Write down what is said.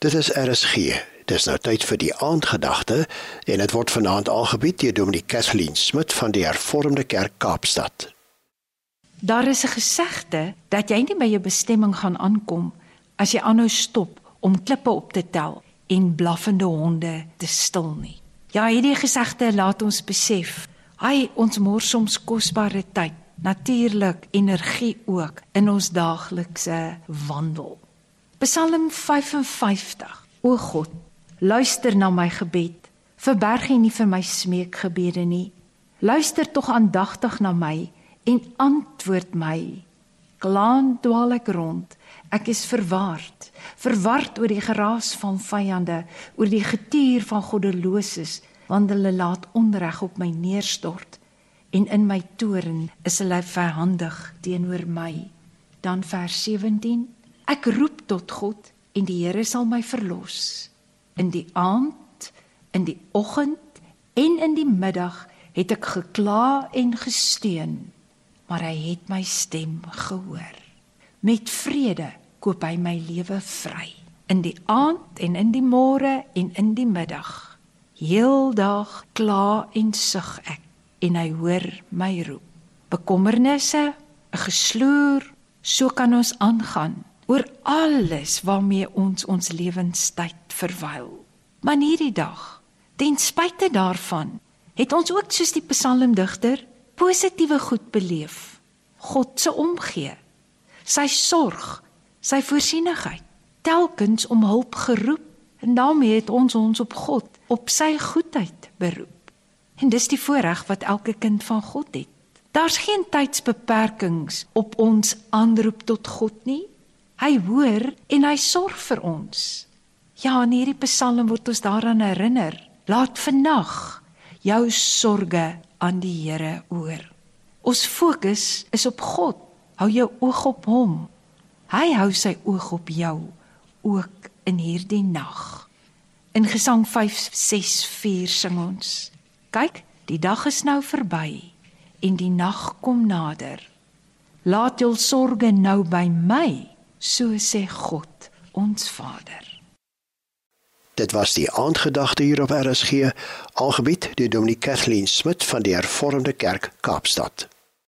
Dit is RSG. Dis nou tyd vir die aandgedagte en dit word vanaand aangebied deur Dominee Kathleen Smit van die Hervormde Kerk Kaapstad. Daar is 'n gesegde dat jy nie by jou bestemming gaan aankom as jy aanhou stop om klippe op te tel en blaffende honde te stil nie. Ja, hierdie gesegde laat ons besef, hy ons mors soms kosbare tyd, natuurlik energie ook in ons daaglikse wandel. Psalm 55. O God, luister na my gebed. Verberg nie vir my smeekgebede nie. Luister tog aandagtig na my en antwoord my. Klaan dwaal ek rond. Ek is verward, verward oor die geraas van vyande, oor die getuur van goddeloses, want hulle laat onreg op my neerstort en in my toorn is hulle verhandig teenoor my. Dan vers 17 Ek roep tot God en die Here sal my verlos. In die aand, in die oggend en in die middag het ek gekla en gesteun, maar hy het my stem gehoor. Met vrede koop hy my lewe vry. In die aand en in die môre en in die middag, heeldag kla en sug ek en hy hoor my roep. Bekommernisse, 'n gesloer, so kan ons aangaan oor alles waarmee ons ons lewenstyd verwyl. Maar hierdie dag, ten spyte daarvan, het ons ook soos die psalmdigter positiewe goed beleef. God se omgee, sy sorg, sy voorsienigheid, telkens om hulp geroep en daarmee het ons ons op God, op sy goedheid beroep. En dis die voorreg wat elke kind van God het. Daar's geen tydsbeperkings op ons aanroep tot God nie. Hy hoor en hy sorg vir ons. Ja, in hierdie Psalm word ons daaraan herinner. Laat vannag jou sorges aan die Here oor. Ons fokus is op God. Hou jou oog op hom. Hy hou sy oog op jou ook in hierdie nag. In Gesang 5:6:4 sing ons: Kyk, die dag is nou verby en die nag kom nader. Laat jou sorges nou by my so sê God ons Vader. Dit was die aandgedagte hier op RSG, algebied deur Dominee Kathleen Smit van die Hervormde Kerk Kaapstad.